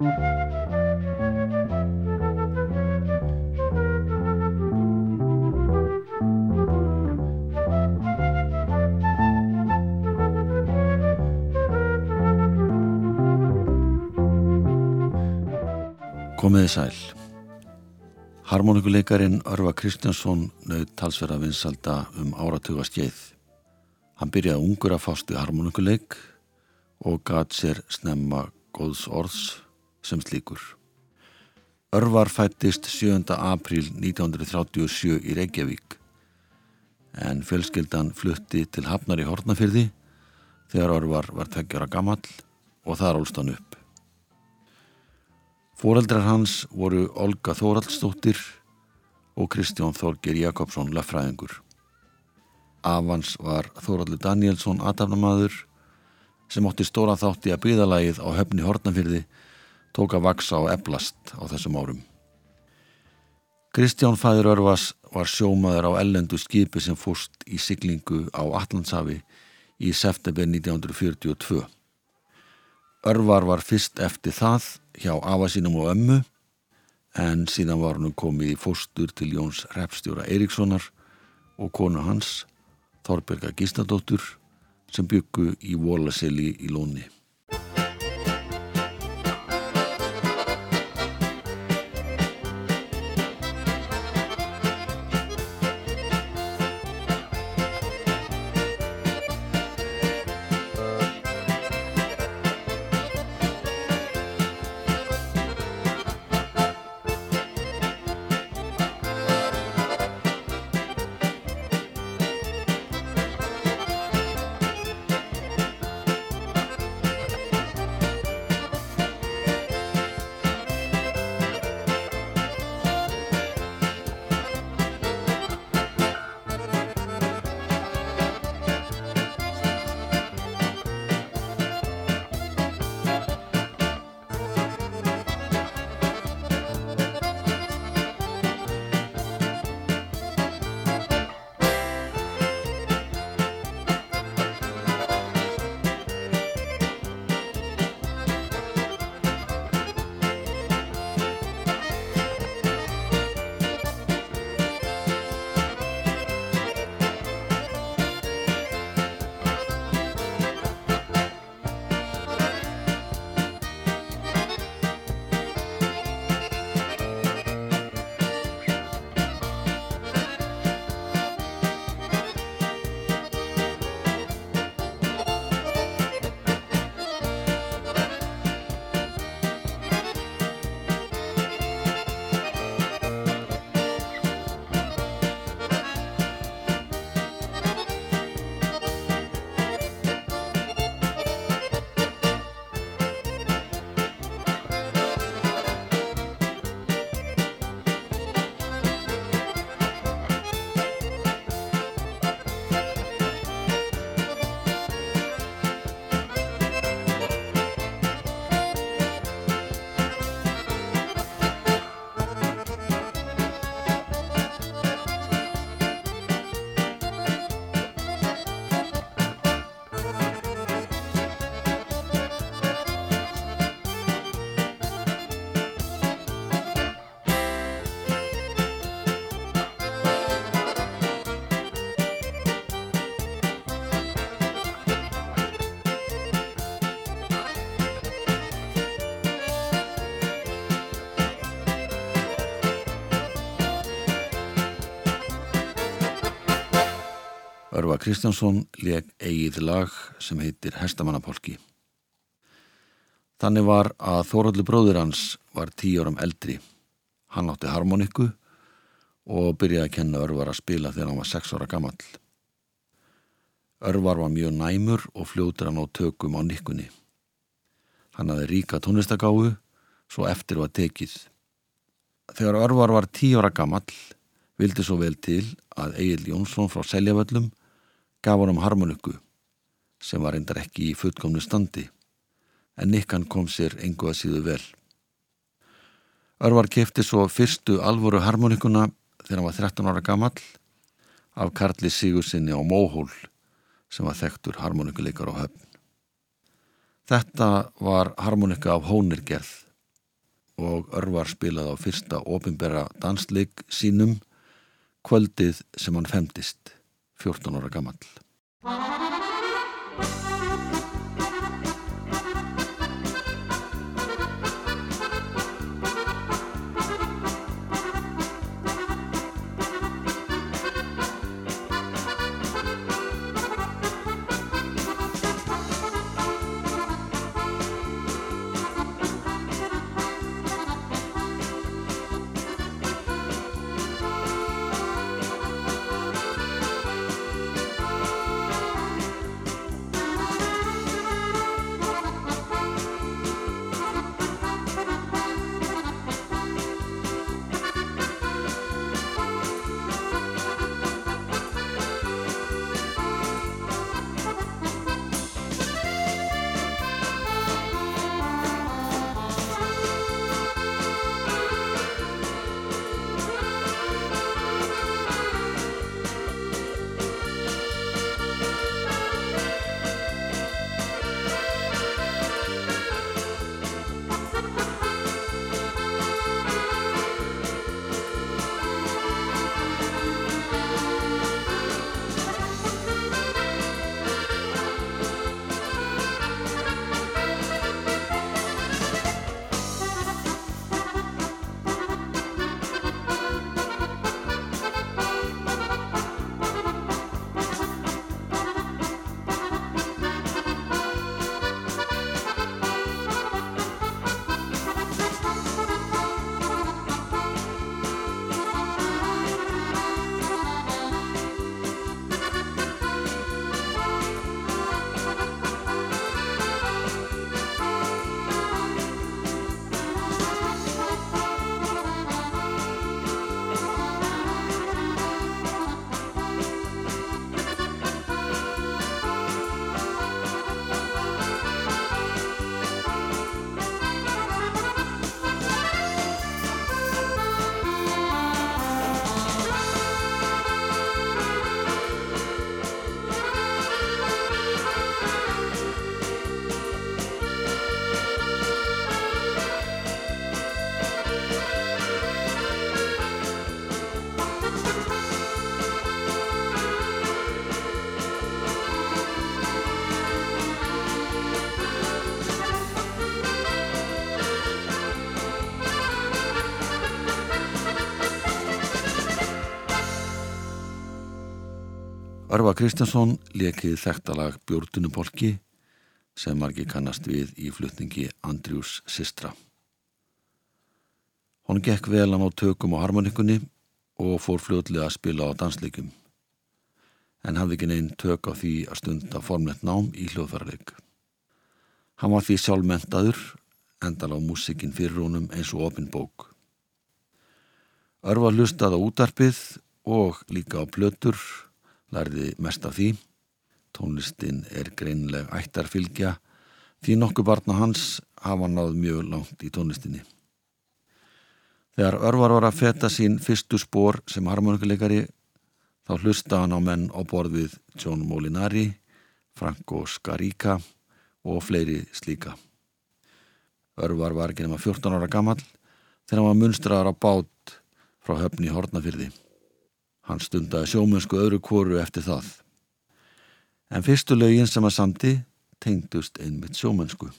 Komiði sæl. Harmonikuleikarin Örva Kristjánsson nöðt talsverða vinsalda um áratuga skeið. Hann byrjaði ungur að fást í harmonikuleik og gat sér snemma góðs orðs sem slíkur. Örvar fættist 7. apríl 1937 í Reykjavík en fjölskyldan flutti til Hafnar í Hortnafyrði þegar Örvar var tveggjara gammal og þar ólst hann upp. Fóreldrar hans voru Olga Þóraldsdóttir og Kristján Þorgir Jakobsson lafræðingur. Afans var Þóraldur Danielsson aðtafnamaður sem ótti stóra þátti að byðalagið á höfni Hortnafyrði tók að vaksa og eblast á þessum árum. Kristján Fæður Örvas var sjómaður á ellendu skipi sem fórst í siglingu á Allandsafi í september 1942. Örvar var fyrst eftir það hjá afa sínum og ömmu en síðan var hann komið í fóstur til Jóns repstjóra Eiríkssonar og konu hans Þorberga Gísladóttur sem byggu í Vólaseli í Lóni. Kristjánsson leg eigið lag sem heitir Hestamannapolki. Þannig var að Þóraldur bróður hans var tíu áram eldri. Hann átti harmoniku og byrjaði að kenna Örvar að spila þegar hann var sex ára gammal. Örvar var mjög næmur og fljótur hann á tökum á nikkunni. Hann hafði ríka tónlistagáðu svo eftir var tekið. Þegar Örvar var tíu ára gammal vildi svo vel til að Egil Jónsson frá Seljavöllum gaf hann um harmoniku sem var reyndar ekki í fullkomnu standi en Nikkan kom sér engu að síðu vel. Örvar kefti svo fyrstu alvoru harmonikuna þegar hann var 13 ára gammal af Karli Sigursinni á Móhól sem var þekktur harmonikuleikar á höfn. Þetta var harmonika af Hónirgerð og örvar spilaði á fyrsta ofinbera dansleik sínum kvöldið sem hann femtist, 14 ára gammal. Örva Kristjánsson lekið þektalag Bjórnunupolki sem margi kannast við í flutningi Andriús Sistra. Hún gekk vel á tökum á harmonikunni og fór fljóðlega að spila á dansleikum en hafði ekki neinn tök á því að stunda formlegt nám í hljóðfærarleik. Hann var því sjálfmentaður endal á músikinn fyrir honum eins og opin bók. Örva hlustað á útarpið og líka á plötur lærði mest af því. Tónlistin er greinleg ættarfylgja því nokkuð barna hans hafa náð mjög langt í tónlistinni. Þegar örvar var að feta sín fyrstu spór sem harmonikuleikari þá hlusta hann á menn á borð við John Molinari, Franco Scarica og fleiri slíka. Örvar var ekki nema 14 ára gammal þegar hann var munstraðar á bát frá höfni Hortnafyrði. Hann stundaði sjómennsku öðru kóru eftir það. En fyrstu lögin sem að samti tengdust einmitt sjómennsku.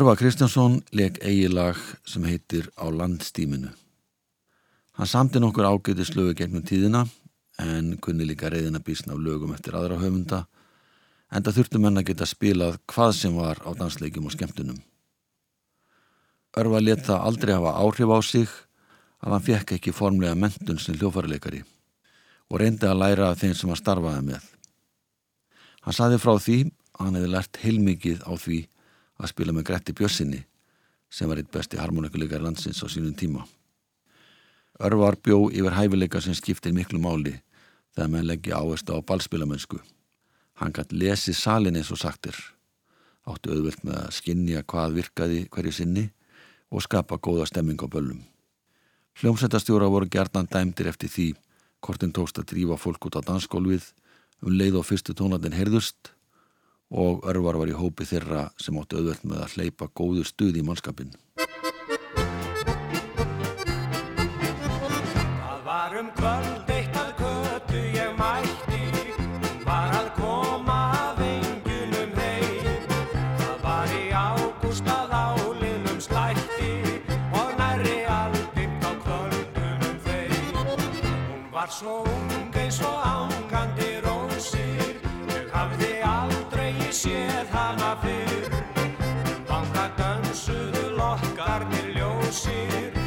Örva Kristjánsson leik eigilag sem heitir Á landstíminu. Hann samti nokkur ágæti slögu gegnum tíðina en kunni líka reyðina bísna á lögum eftir aðra höfunda en það þurftu menna geta spilað hvað sem var á dansleikum og skemmtunum. Örva let það aldrei hafa áhrif á sig að hann fekk ekki formlega mentun sem hljófarleikari og reyndi að læra þeim sem hann starfaði með. Hann saði frá því að hann hefði lært heilmikið á því að spila með Gretti Bjössinni sem var eitt besti harmonikuleikar landsins á sínum tíma. Örvar bjó yfir hæfileika sem skiptir miklu máli þegar menn leggja áherslu á ballspilamönsku. Hann gætt lesi salin eins og sagtir, áttu auðvelt með að skinja hvað virkaði hverju sinni og skapa góða stemming á böllum. Hljómsættastjóra voru gerðan dæmdir eftir því hvort hinn tókst að drífa fólk út á dansskólfið um leið og fyrstu tónlandin heyrðust og örvar var í hópi þeirra sem áttu auðvelt með að hleypa góðu stuð í mannskapin. Séð hana fyrr. Vanga dansuðu lokkarnir ljósir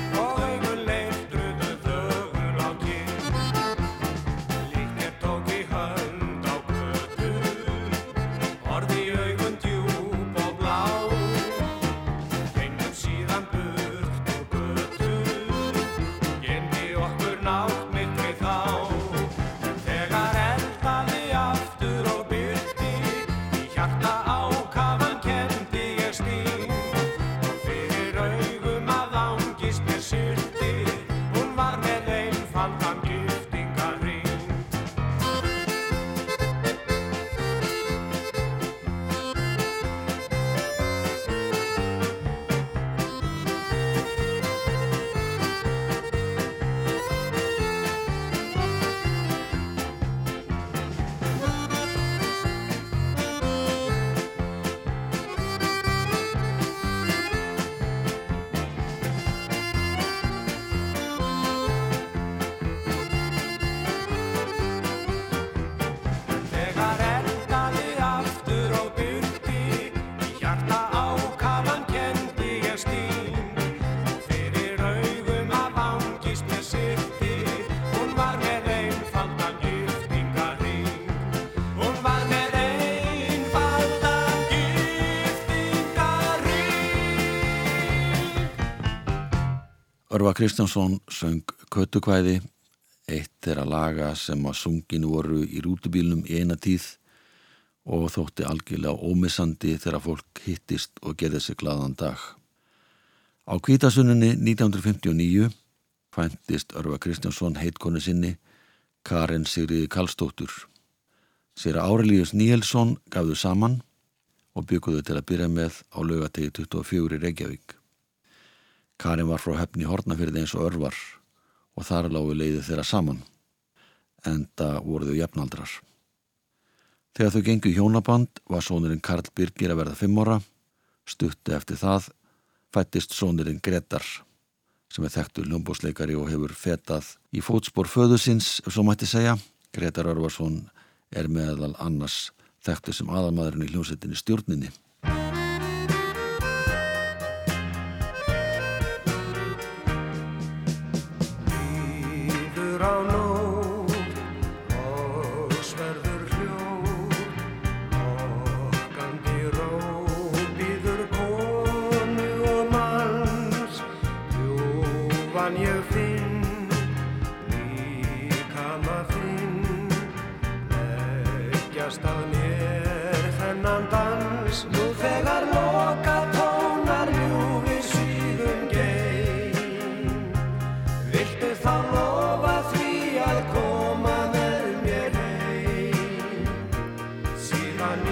Örva Kristjánsson söng Kötukvæði, eitt þeirra laga sem að sungin voru í rútubílnum eina tíð og þótti algjörlega ómissandi þegar fólk hittist og gerði sig gladan dag. Á kvítasunninni 1959 fæntist Örva Kristjánsson heitkonu sinni Karin Sigriði Karlsdóttur. Sér Árelíus Níelsson gafðu saman og bygguðu til að byrja með á laugategi 24 í Reykjavík. Karin var frá hefni Hortnafyrði eins og örvar og þar lágu leiði þeirra saman, enda voru þau jafnaldrar. Þegar þau gengu í hjónaband var sónurinn Karl Birgir að verða fimm ára, stutti eftir það fættist sónurinn Gretar sem er þekktur ljómbósleikari og hefur fetað í fótspor föðusins, ef svo mætti segja. Gretar Örvarsson er meðal annars þekktur sem aðalmaðurinn í hljómsettinni stjórninni.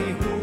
Síðan í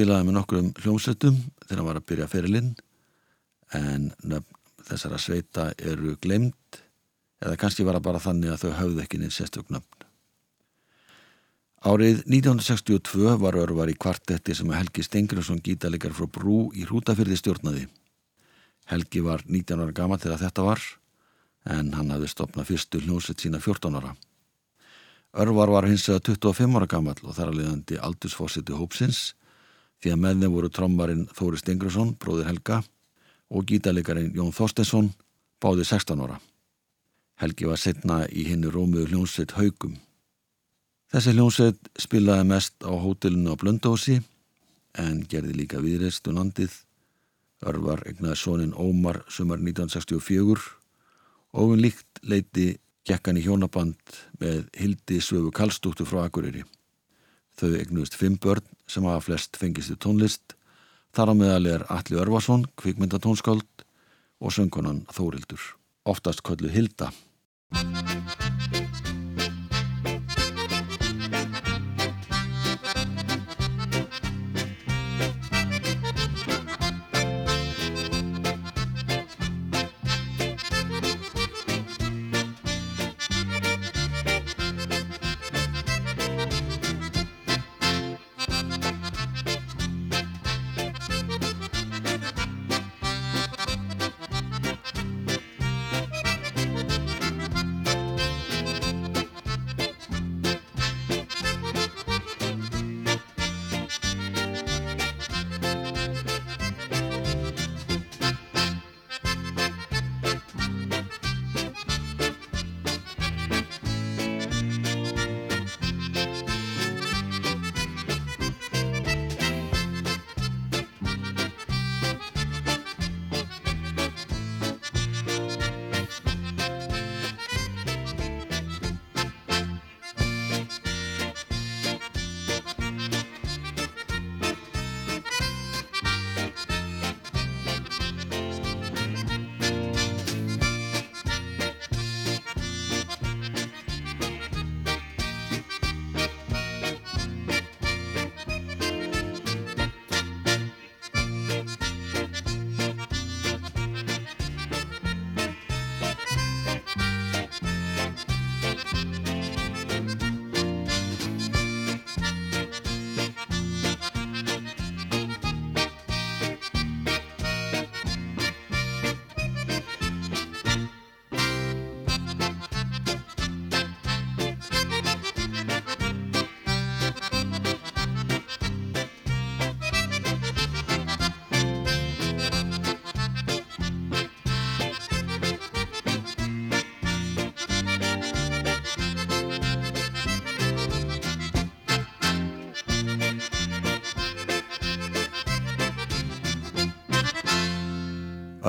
spilaði með nokkrum hljómsveitum þegar hann var að byrja ferilinn en þessara sveita eru glemt eða kannski var það bara þannig að þau höfðu ekki neitt sérstök nöfn. Árið 1962 var Örvar í kvartetti sem að Helgi Stengriðsson gítalikar frá Brú í Hrútafyrði stjórnaði. Helgi var 19 ára gama þegar þetta var en hann hafði stopnað fyrstu hljómsveit sína 14 ára. Örvar var hins vegar 25 ára gammal og þar að leiðandi aldursfósiti hópsins því að með þeim voru trommarinn Þóri Stengrusson, bróðir Helga og gítalegarinn Jón Þorstensson, báði 16 ára. Helgi var setna í hennu rómiðu hljónsveit Haugum. Þessi hljónsveit spilaði mest á hótelinu á Blöndósi en gerði líka viðreist um landið. Örvar egnaði sonin Ómar sumar 1964 og um líkt leiti gekk hann í hjónaband með Hildi Svöfu Kallstúttu frá Akureyri. Þau egnuðist fimm börn sem hafa flest fengistu tónlist. Þar á meðal er Alli Örvason, kvikmyndatónskáld og söngunan Þórildur, oftast köllu Hilda.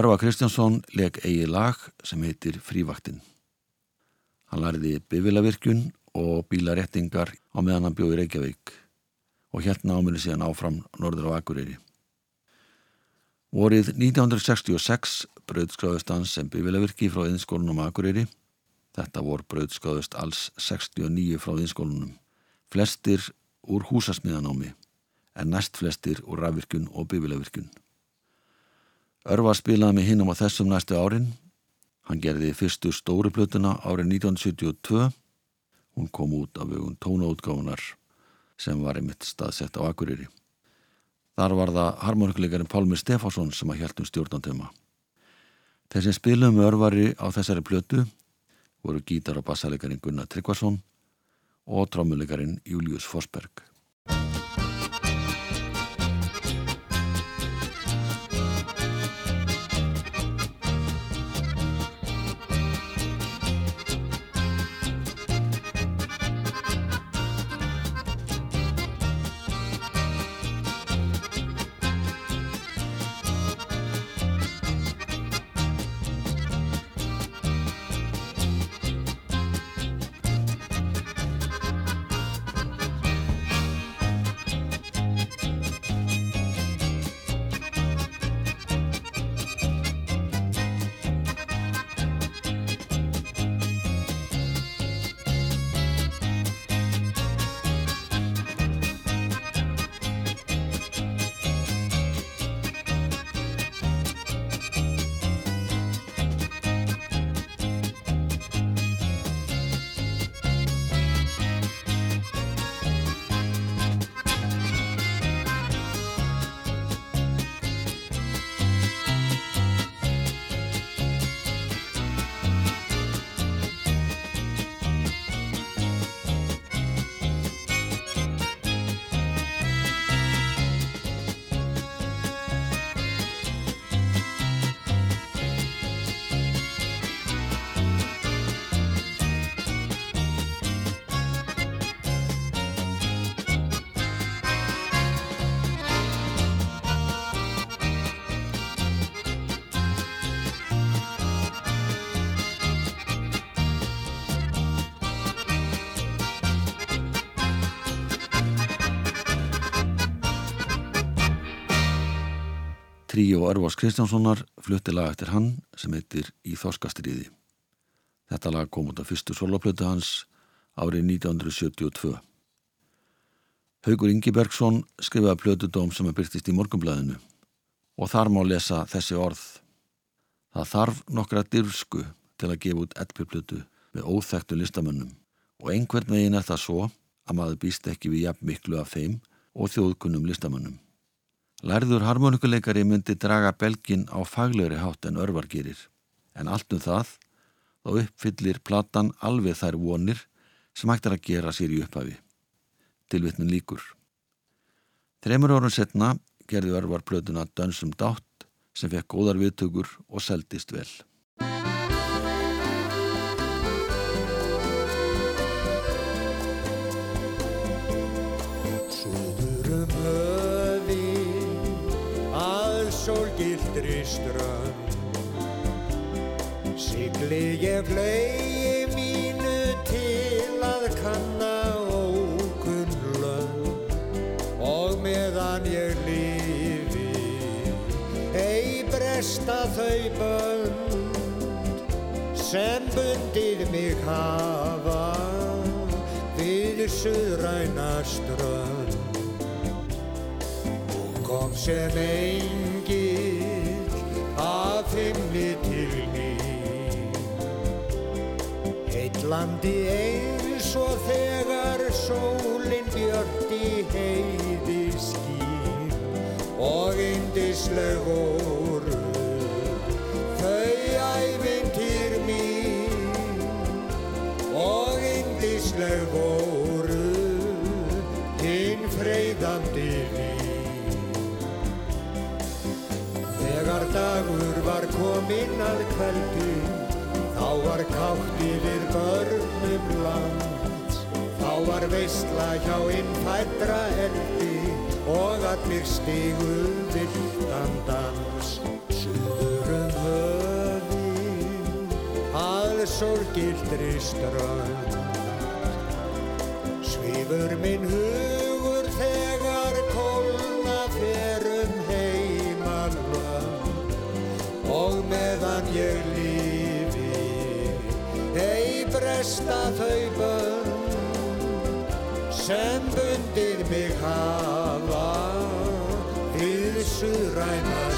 Örva Kristjánsson leg eigi lag sem heitir Frívaktin. Hann lærði bifilavirkjun og bílarettingar á meðan hann bjóði Reykjavík og hérna áminu síðan áfram norður á Akureyri. Vorið 1966 bröðskráðust hann sem bifilavirki frá innskólunum á Akureyri. Þetta vor bröðskráðust alls 69 frá innskólunum. Flestir úr húsasmiðanámi en næst flestir úr rafvirkjun og bifilavirkjun. Örvar spilaði með hinnum á þessum næstu árin. Hann gerði fyrstu stóri plötuna árið 1972. Hún kom út af vögun tónaútgáfunar sem var einmitt staðsett á Akureyri. Þar var það harmonikuleikarinn Pálmi Stefánsson sem að hjæltum stjórnandöma. Spiluðum með örvari á þessari plötu voru gítar- og bassalegarinn Gunnar Tryggvason og trómulegarinn Július Forsberg. Tríó Örvars Kristjánssonar flutti lag eftir hann sem heitir Í Þorskastriði. Þetta lag kom út af fyrstu soloplötu hans árið 1972. Haugur Ingi Bergson skrifaði plötudóm sem er byrtist í morgumblæðinu og þar má lesa þessi orð. Það þarf nokkra dyrsku til að gefa út eddpjöplötu með óþektu listamönnum og einhvern veginn er það svo að maður býst ekki við jafn miklu af þeim og þjóðkunnum listamönnum. Lærður harmonikuleikari myndi draga belgin á faglegri hátt en örvar gerir, en allt um það þá uppfyllir platan alveg þær vonir sem hægt er að gera sér í upphafi. Tilvittnin líkur. Þreymur árun setna gerði örvar plötuna Dönsum Dátt sem fekk góðar viðtökur og seldist vel. Strönd Sigli ég flegi mínu til að kanna ókunn lönd og meðan ég lifi ei bresta þau bönd sem bundið mig hafa við suðræna strönd. Kom sem engill af himni til mín. Heitlandi eins og þegar sólinn björt í heiði skín og indisleg voru þau ævintýr mín. Og indisleg voru var kátt yfir börnum land. Þá var veistla hjá innfættra eldi og allir stigu vildan dans. Suðurum höfin að sorgildri strönd. Svífur minn hugur ei bresta þau bönd sem bundir mig hafa við suðræna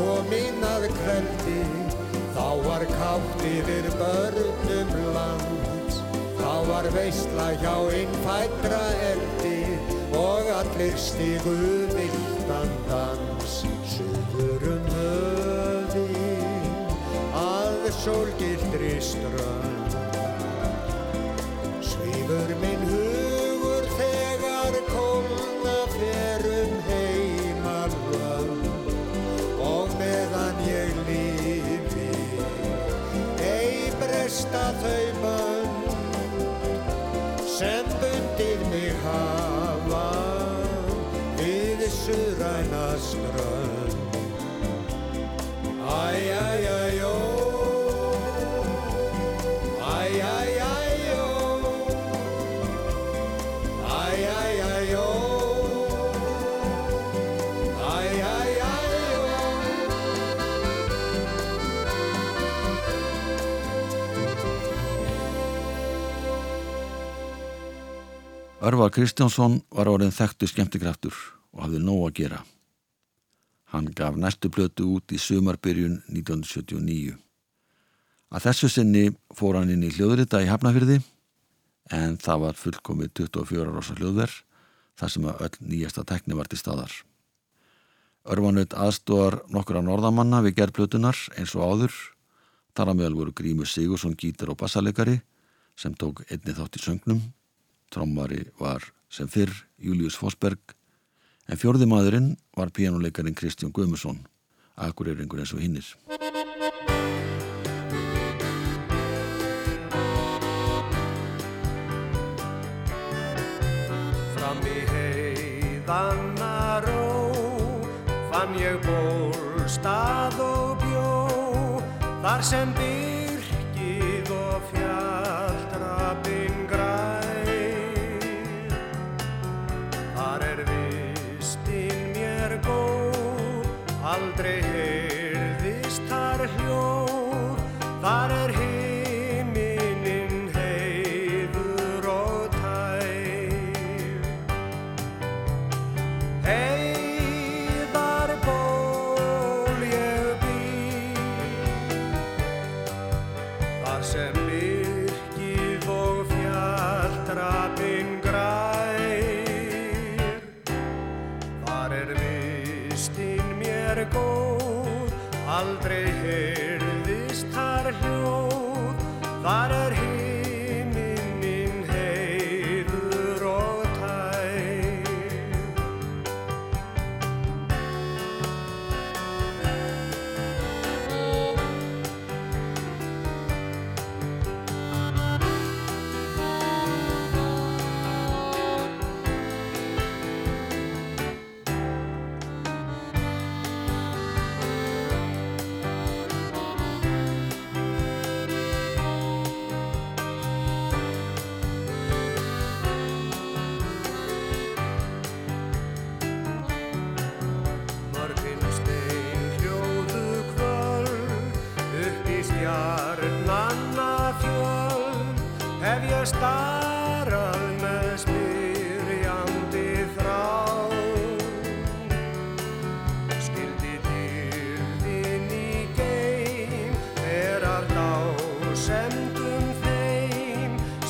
komin að kveldi, þá var kátt yfir börnum land. Þá var veistla hjá innfættra eldi og allir stigu vildan dans. Suður um höfin að sólgildri strönd. Bresta Örvar Kristjánsson var orðin þekktu skemmtikraftur og hafði nóg að gera. Hann gaf næstu blötu út í sumarbyrjun 1979. Að þessu sinni fór hann inn í hljóðrita í Hafnafyrði en það var fullkomið 24 ára hljóðver þar sem að öll nýjasta tekni var til staðar. Örvanut aðstóðar nokkura norðamanna við gerð blötunar eins og áður. Þar að meðal voru Grímur Sigursson gítar og bassalegari sem tók einni þátt í söngnum Trommari var sem fyrr Július Fosberg en fjörði maðurinn var píjánuleikarin Kristján Guðmusson, akureyringur eins og hinnir. Fram í heiðanna ró fann ég bólstað og bjó þar sem byrkið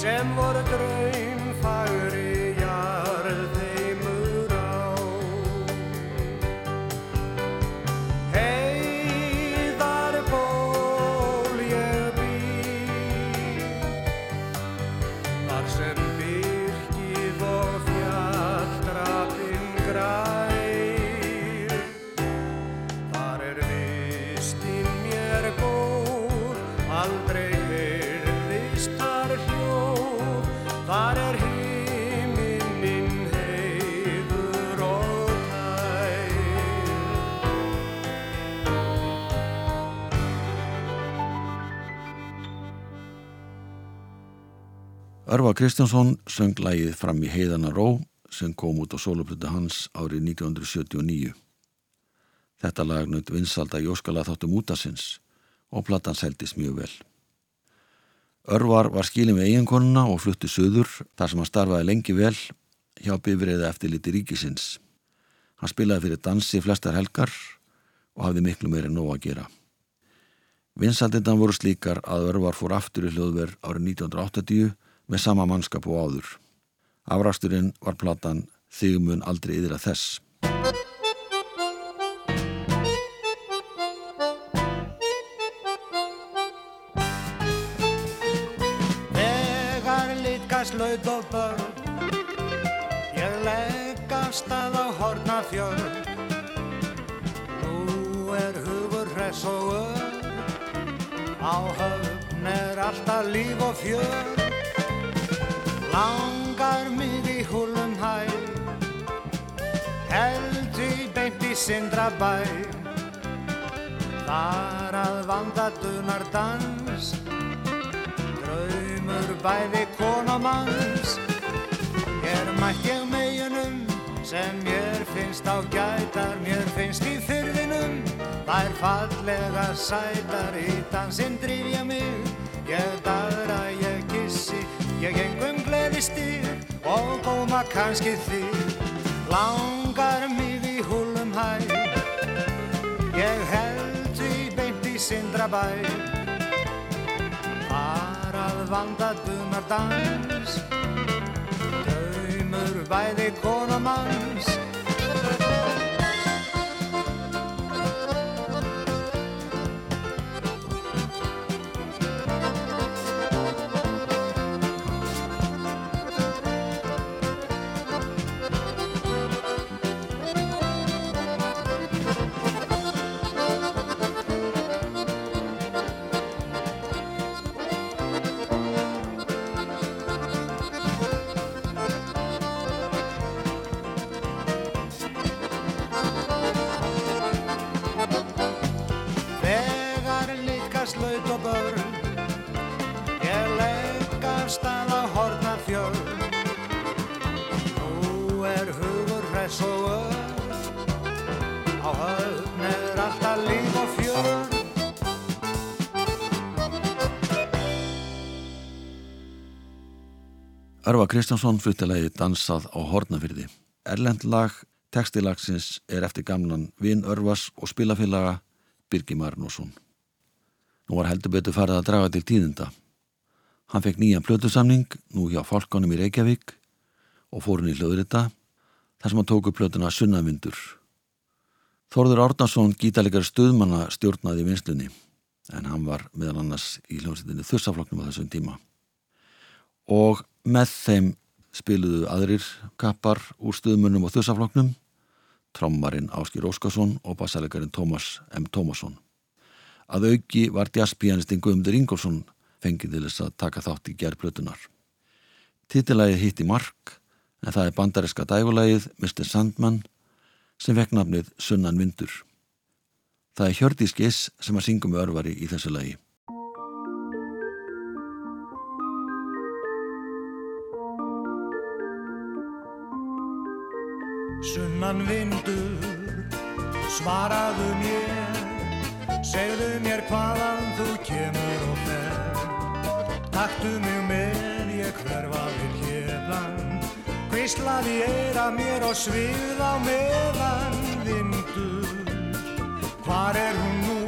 sem voru draum Örvar Kristjánsson söng lægið fram í heiðana ró sem kom út á soloplötu hans árið 1979. Þetta lag naut vinsalda í óskala þáttum útasins og platan seldist mjög vel. Örvar var skilin með eiginkonuna og flutti söður þar sem hann starfaði lengi vel hjá bifriða eftir liti ríkisins. Hann spilaði fyrir dansi flestar helgar og hafði miklu meiri nóg að gera. Vinsaldindan voru slíkar að örvar fór aftur í hljóðverð árið 1980 með sama mannskap og áður. Afrasturinn var platan Þigmun aldrei yðra þess. Þegar litkast laut og börn Ég leggast að á horna fjörn Nú er hugur hress og ör Á höfn er alltaf líf og fjör Langar mig í húlum hæ. Held í beint í sindra bæ Þar að vanda dunar dans Draumur bæði konamanns Hér mætt ég meginum sem mér finnst á gætar. Mér finnst í fyrðinum þær fallega sætar. Í dansinn drýf ég mig, ég daðra, ég kissi Ég gengum gleði styr og góma kannski þig. Langar mig í húlum hæ. Ég held því beint í sindrabæ. Þar að vanda dunar dans Draumur bæði konamanns Örva Kristjánsson fluttilegi dansað á Hortnafyrði. Erlend lag, textilagsins er eftir gamlan Vin Örvas og spilafélaga Birgi Marnósson. Nú var heldur betur farið að draga til tíðinda. Hann fekk nýjan plötusamning nú hjá Falkonum í Reykjavík og fór hann í hljóðrita þar sem hann tóku plötuna Sunnavindur. Þorður Árnason gítalikar stuðmanna stjórnaði vinslunni en hann var meðal annars í hljómsveitinni þursafloknum á þessum tíma. Og með þeim spiluðu aðrir kappar úr stuðmunum og þursafloknum, trommarinn Áskir Óskarsson og bassalegarinn Tómas M. Tómasson. Að auki var jazzpianistinn Guðmundur Ingolson fengið til þess að taka þátt í gerðplötunar. Titilægið hitti Mark en það er bandariska dægulægið Mr. Sandman sem vekk nafnið Sunnan Vindur. Það er Hjördís Giss sem að syngum örvari í þessu lagi. Sunnan vindur, svaraðu mér, segðu mér hvaðan þú kemur og fer. Taktu mig með, ég hverfa við hérlan, hvíslaði eira mér og svið á meðan vindur. Hvar er hún nú,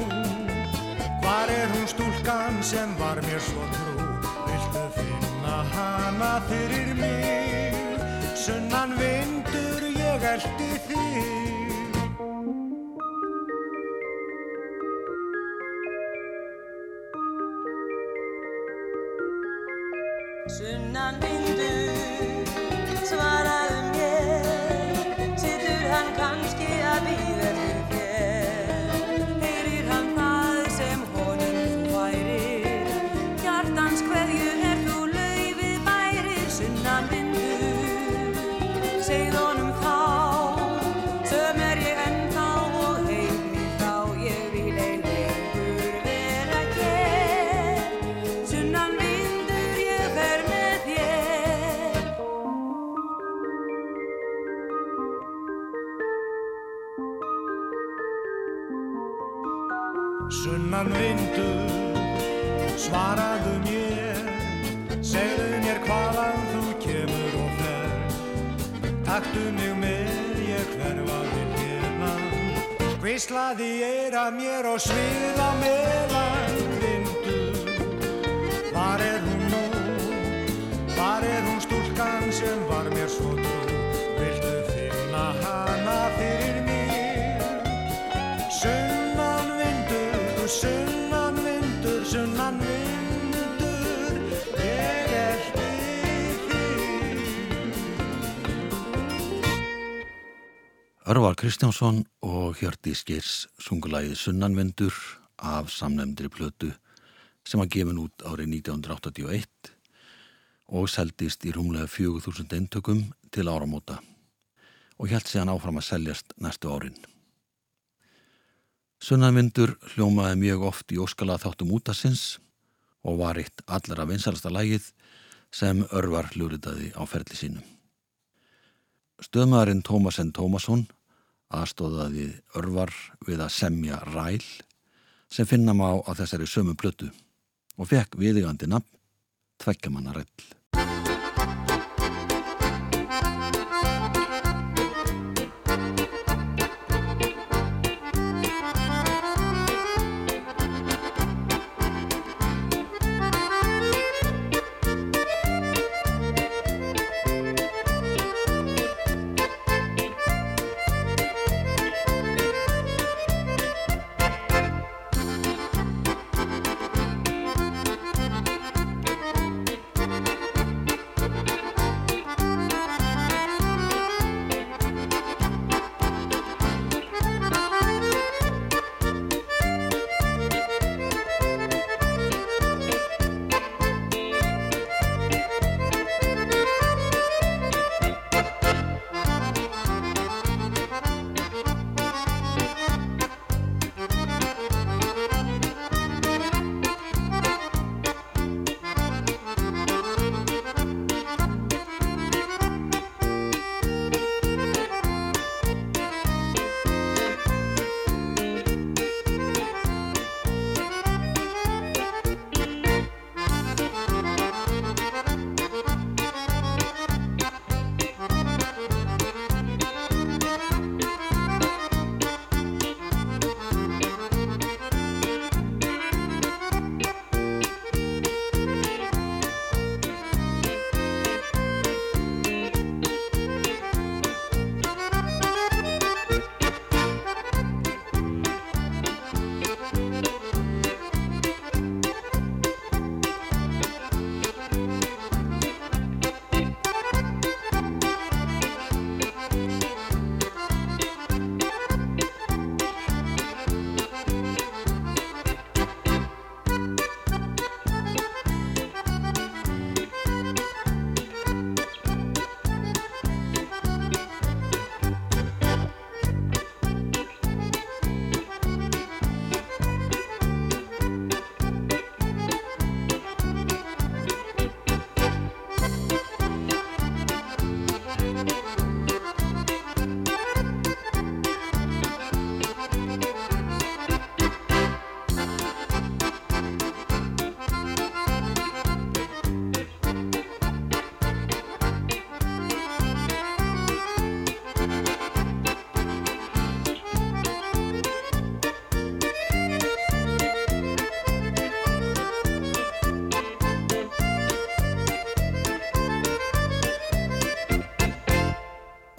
hvar er hún stúlkan sem var mér svo trú, viltu finna hana fyrir mig? Sunnan vindur ég sviða meðan vindur Hvar er hún nú? Hvar er hún stúlkan sem var mér svo trú? Viltu finna hana fyrir mér? Sunnan vindur, sunnan vindur, sunnan vindur Ég elti þig Örvar Kristjánsson og Hjördís Geirs sungulægið Sunnanvendur af samnefndri plötu sem var gefin út árið 1981 og seldist í rúmlega 4000 eintökum til áramóta og hjælt síðan áfram að seljast næstu árin. Sunnanvendur hljómaði mjög oft í óskala þáttum útasins og var eitt allra vinsalasta lægið sem Örvar hljóriðaði á ferli sínum. Stöðmaðurinn Tómas N. Tómasson aðstóðaði örvar við að semja ræl sem finna má á þessari sömu plötu og fekk viðigandi nafn Tveggjamanna ræll.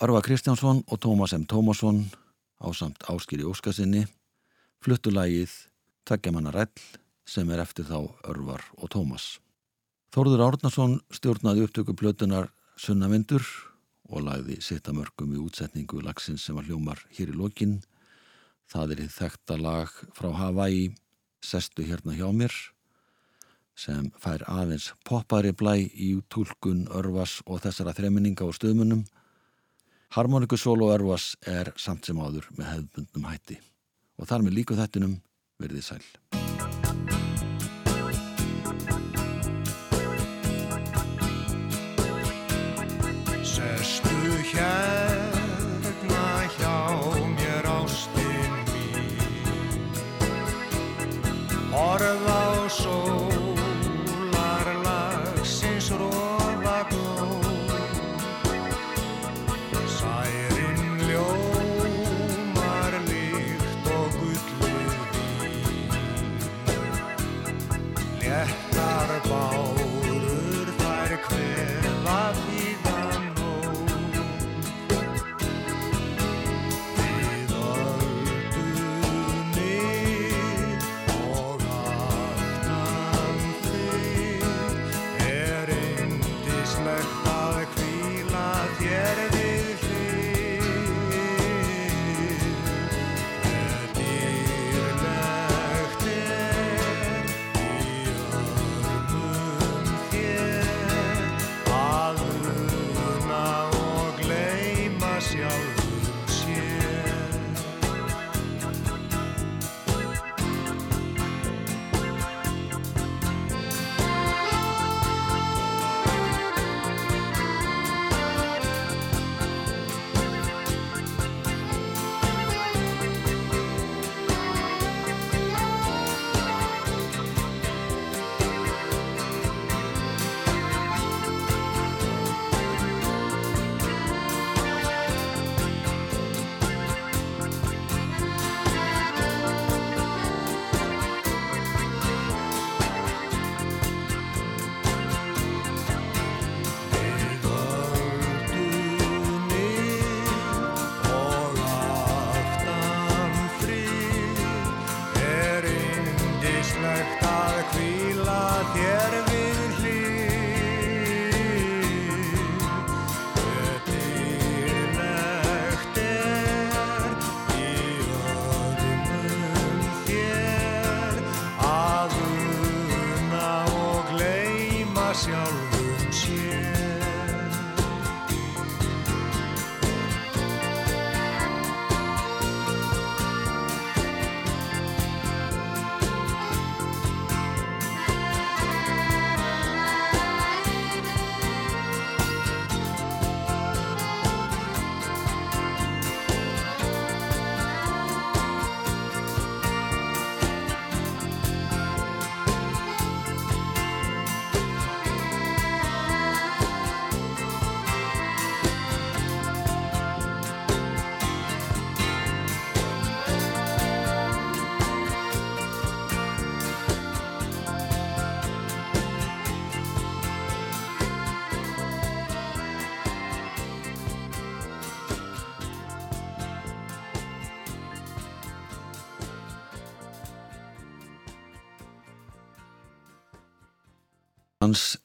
Örva Kristjánsson og Tómas M. Tómasson á samt áskýri óskasinni fluttu lagið Tveggjamanna ræll sem er eftir þá Örvar og Tómas. Þórður Árnason stjórnaði upptöku plötunar Sunnavindur og lagði sittamörkum í útsetningu lagsins sem var hljómar hér í lokin. Það er þið þekta lag frá Hawaii, Sestu hérna hjá mér, sem fær aðeins poppari blæ í tólkun Örvas og þessara þreminninga og stöðmunum. Harmonikusól og Örvas er samt sem áður með hefðbundnum hætti. Og þar með líku þettinum verðið sæl. léttar bá hans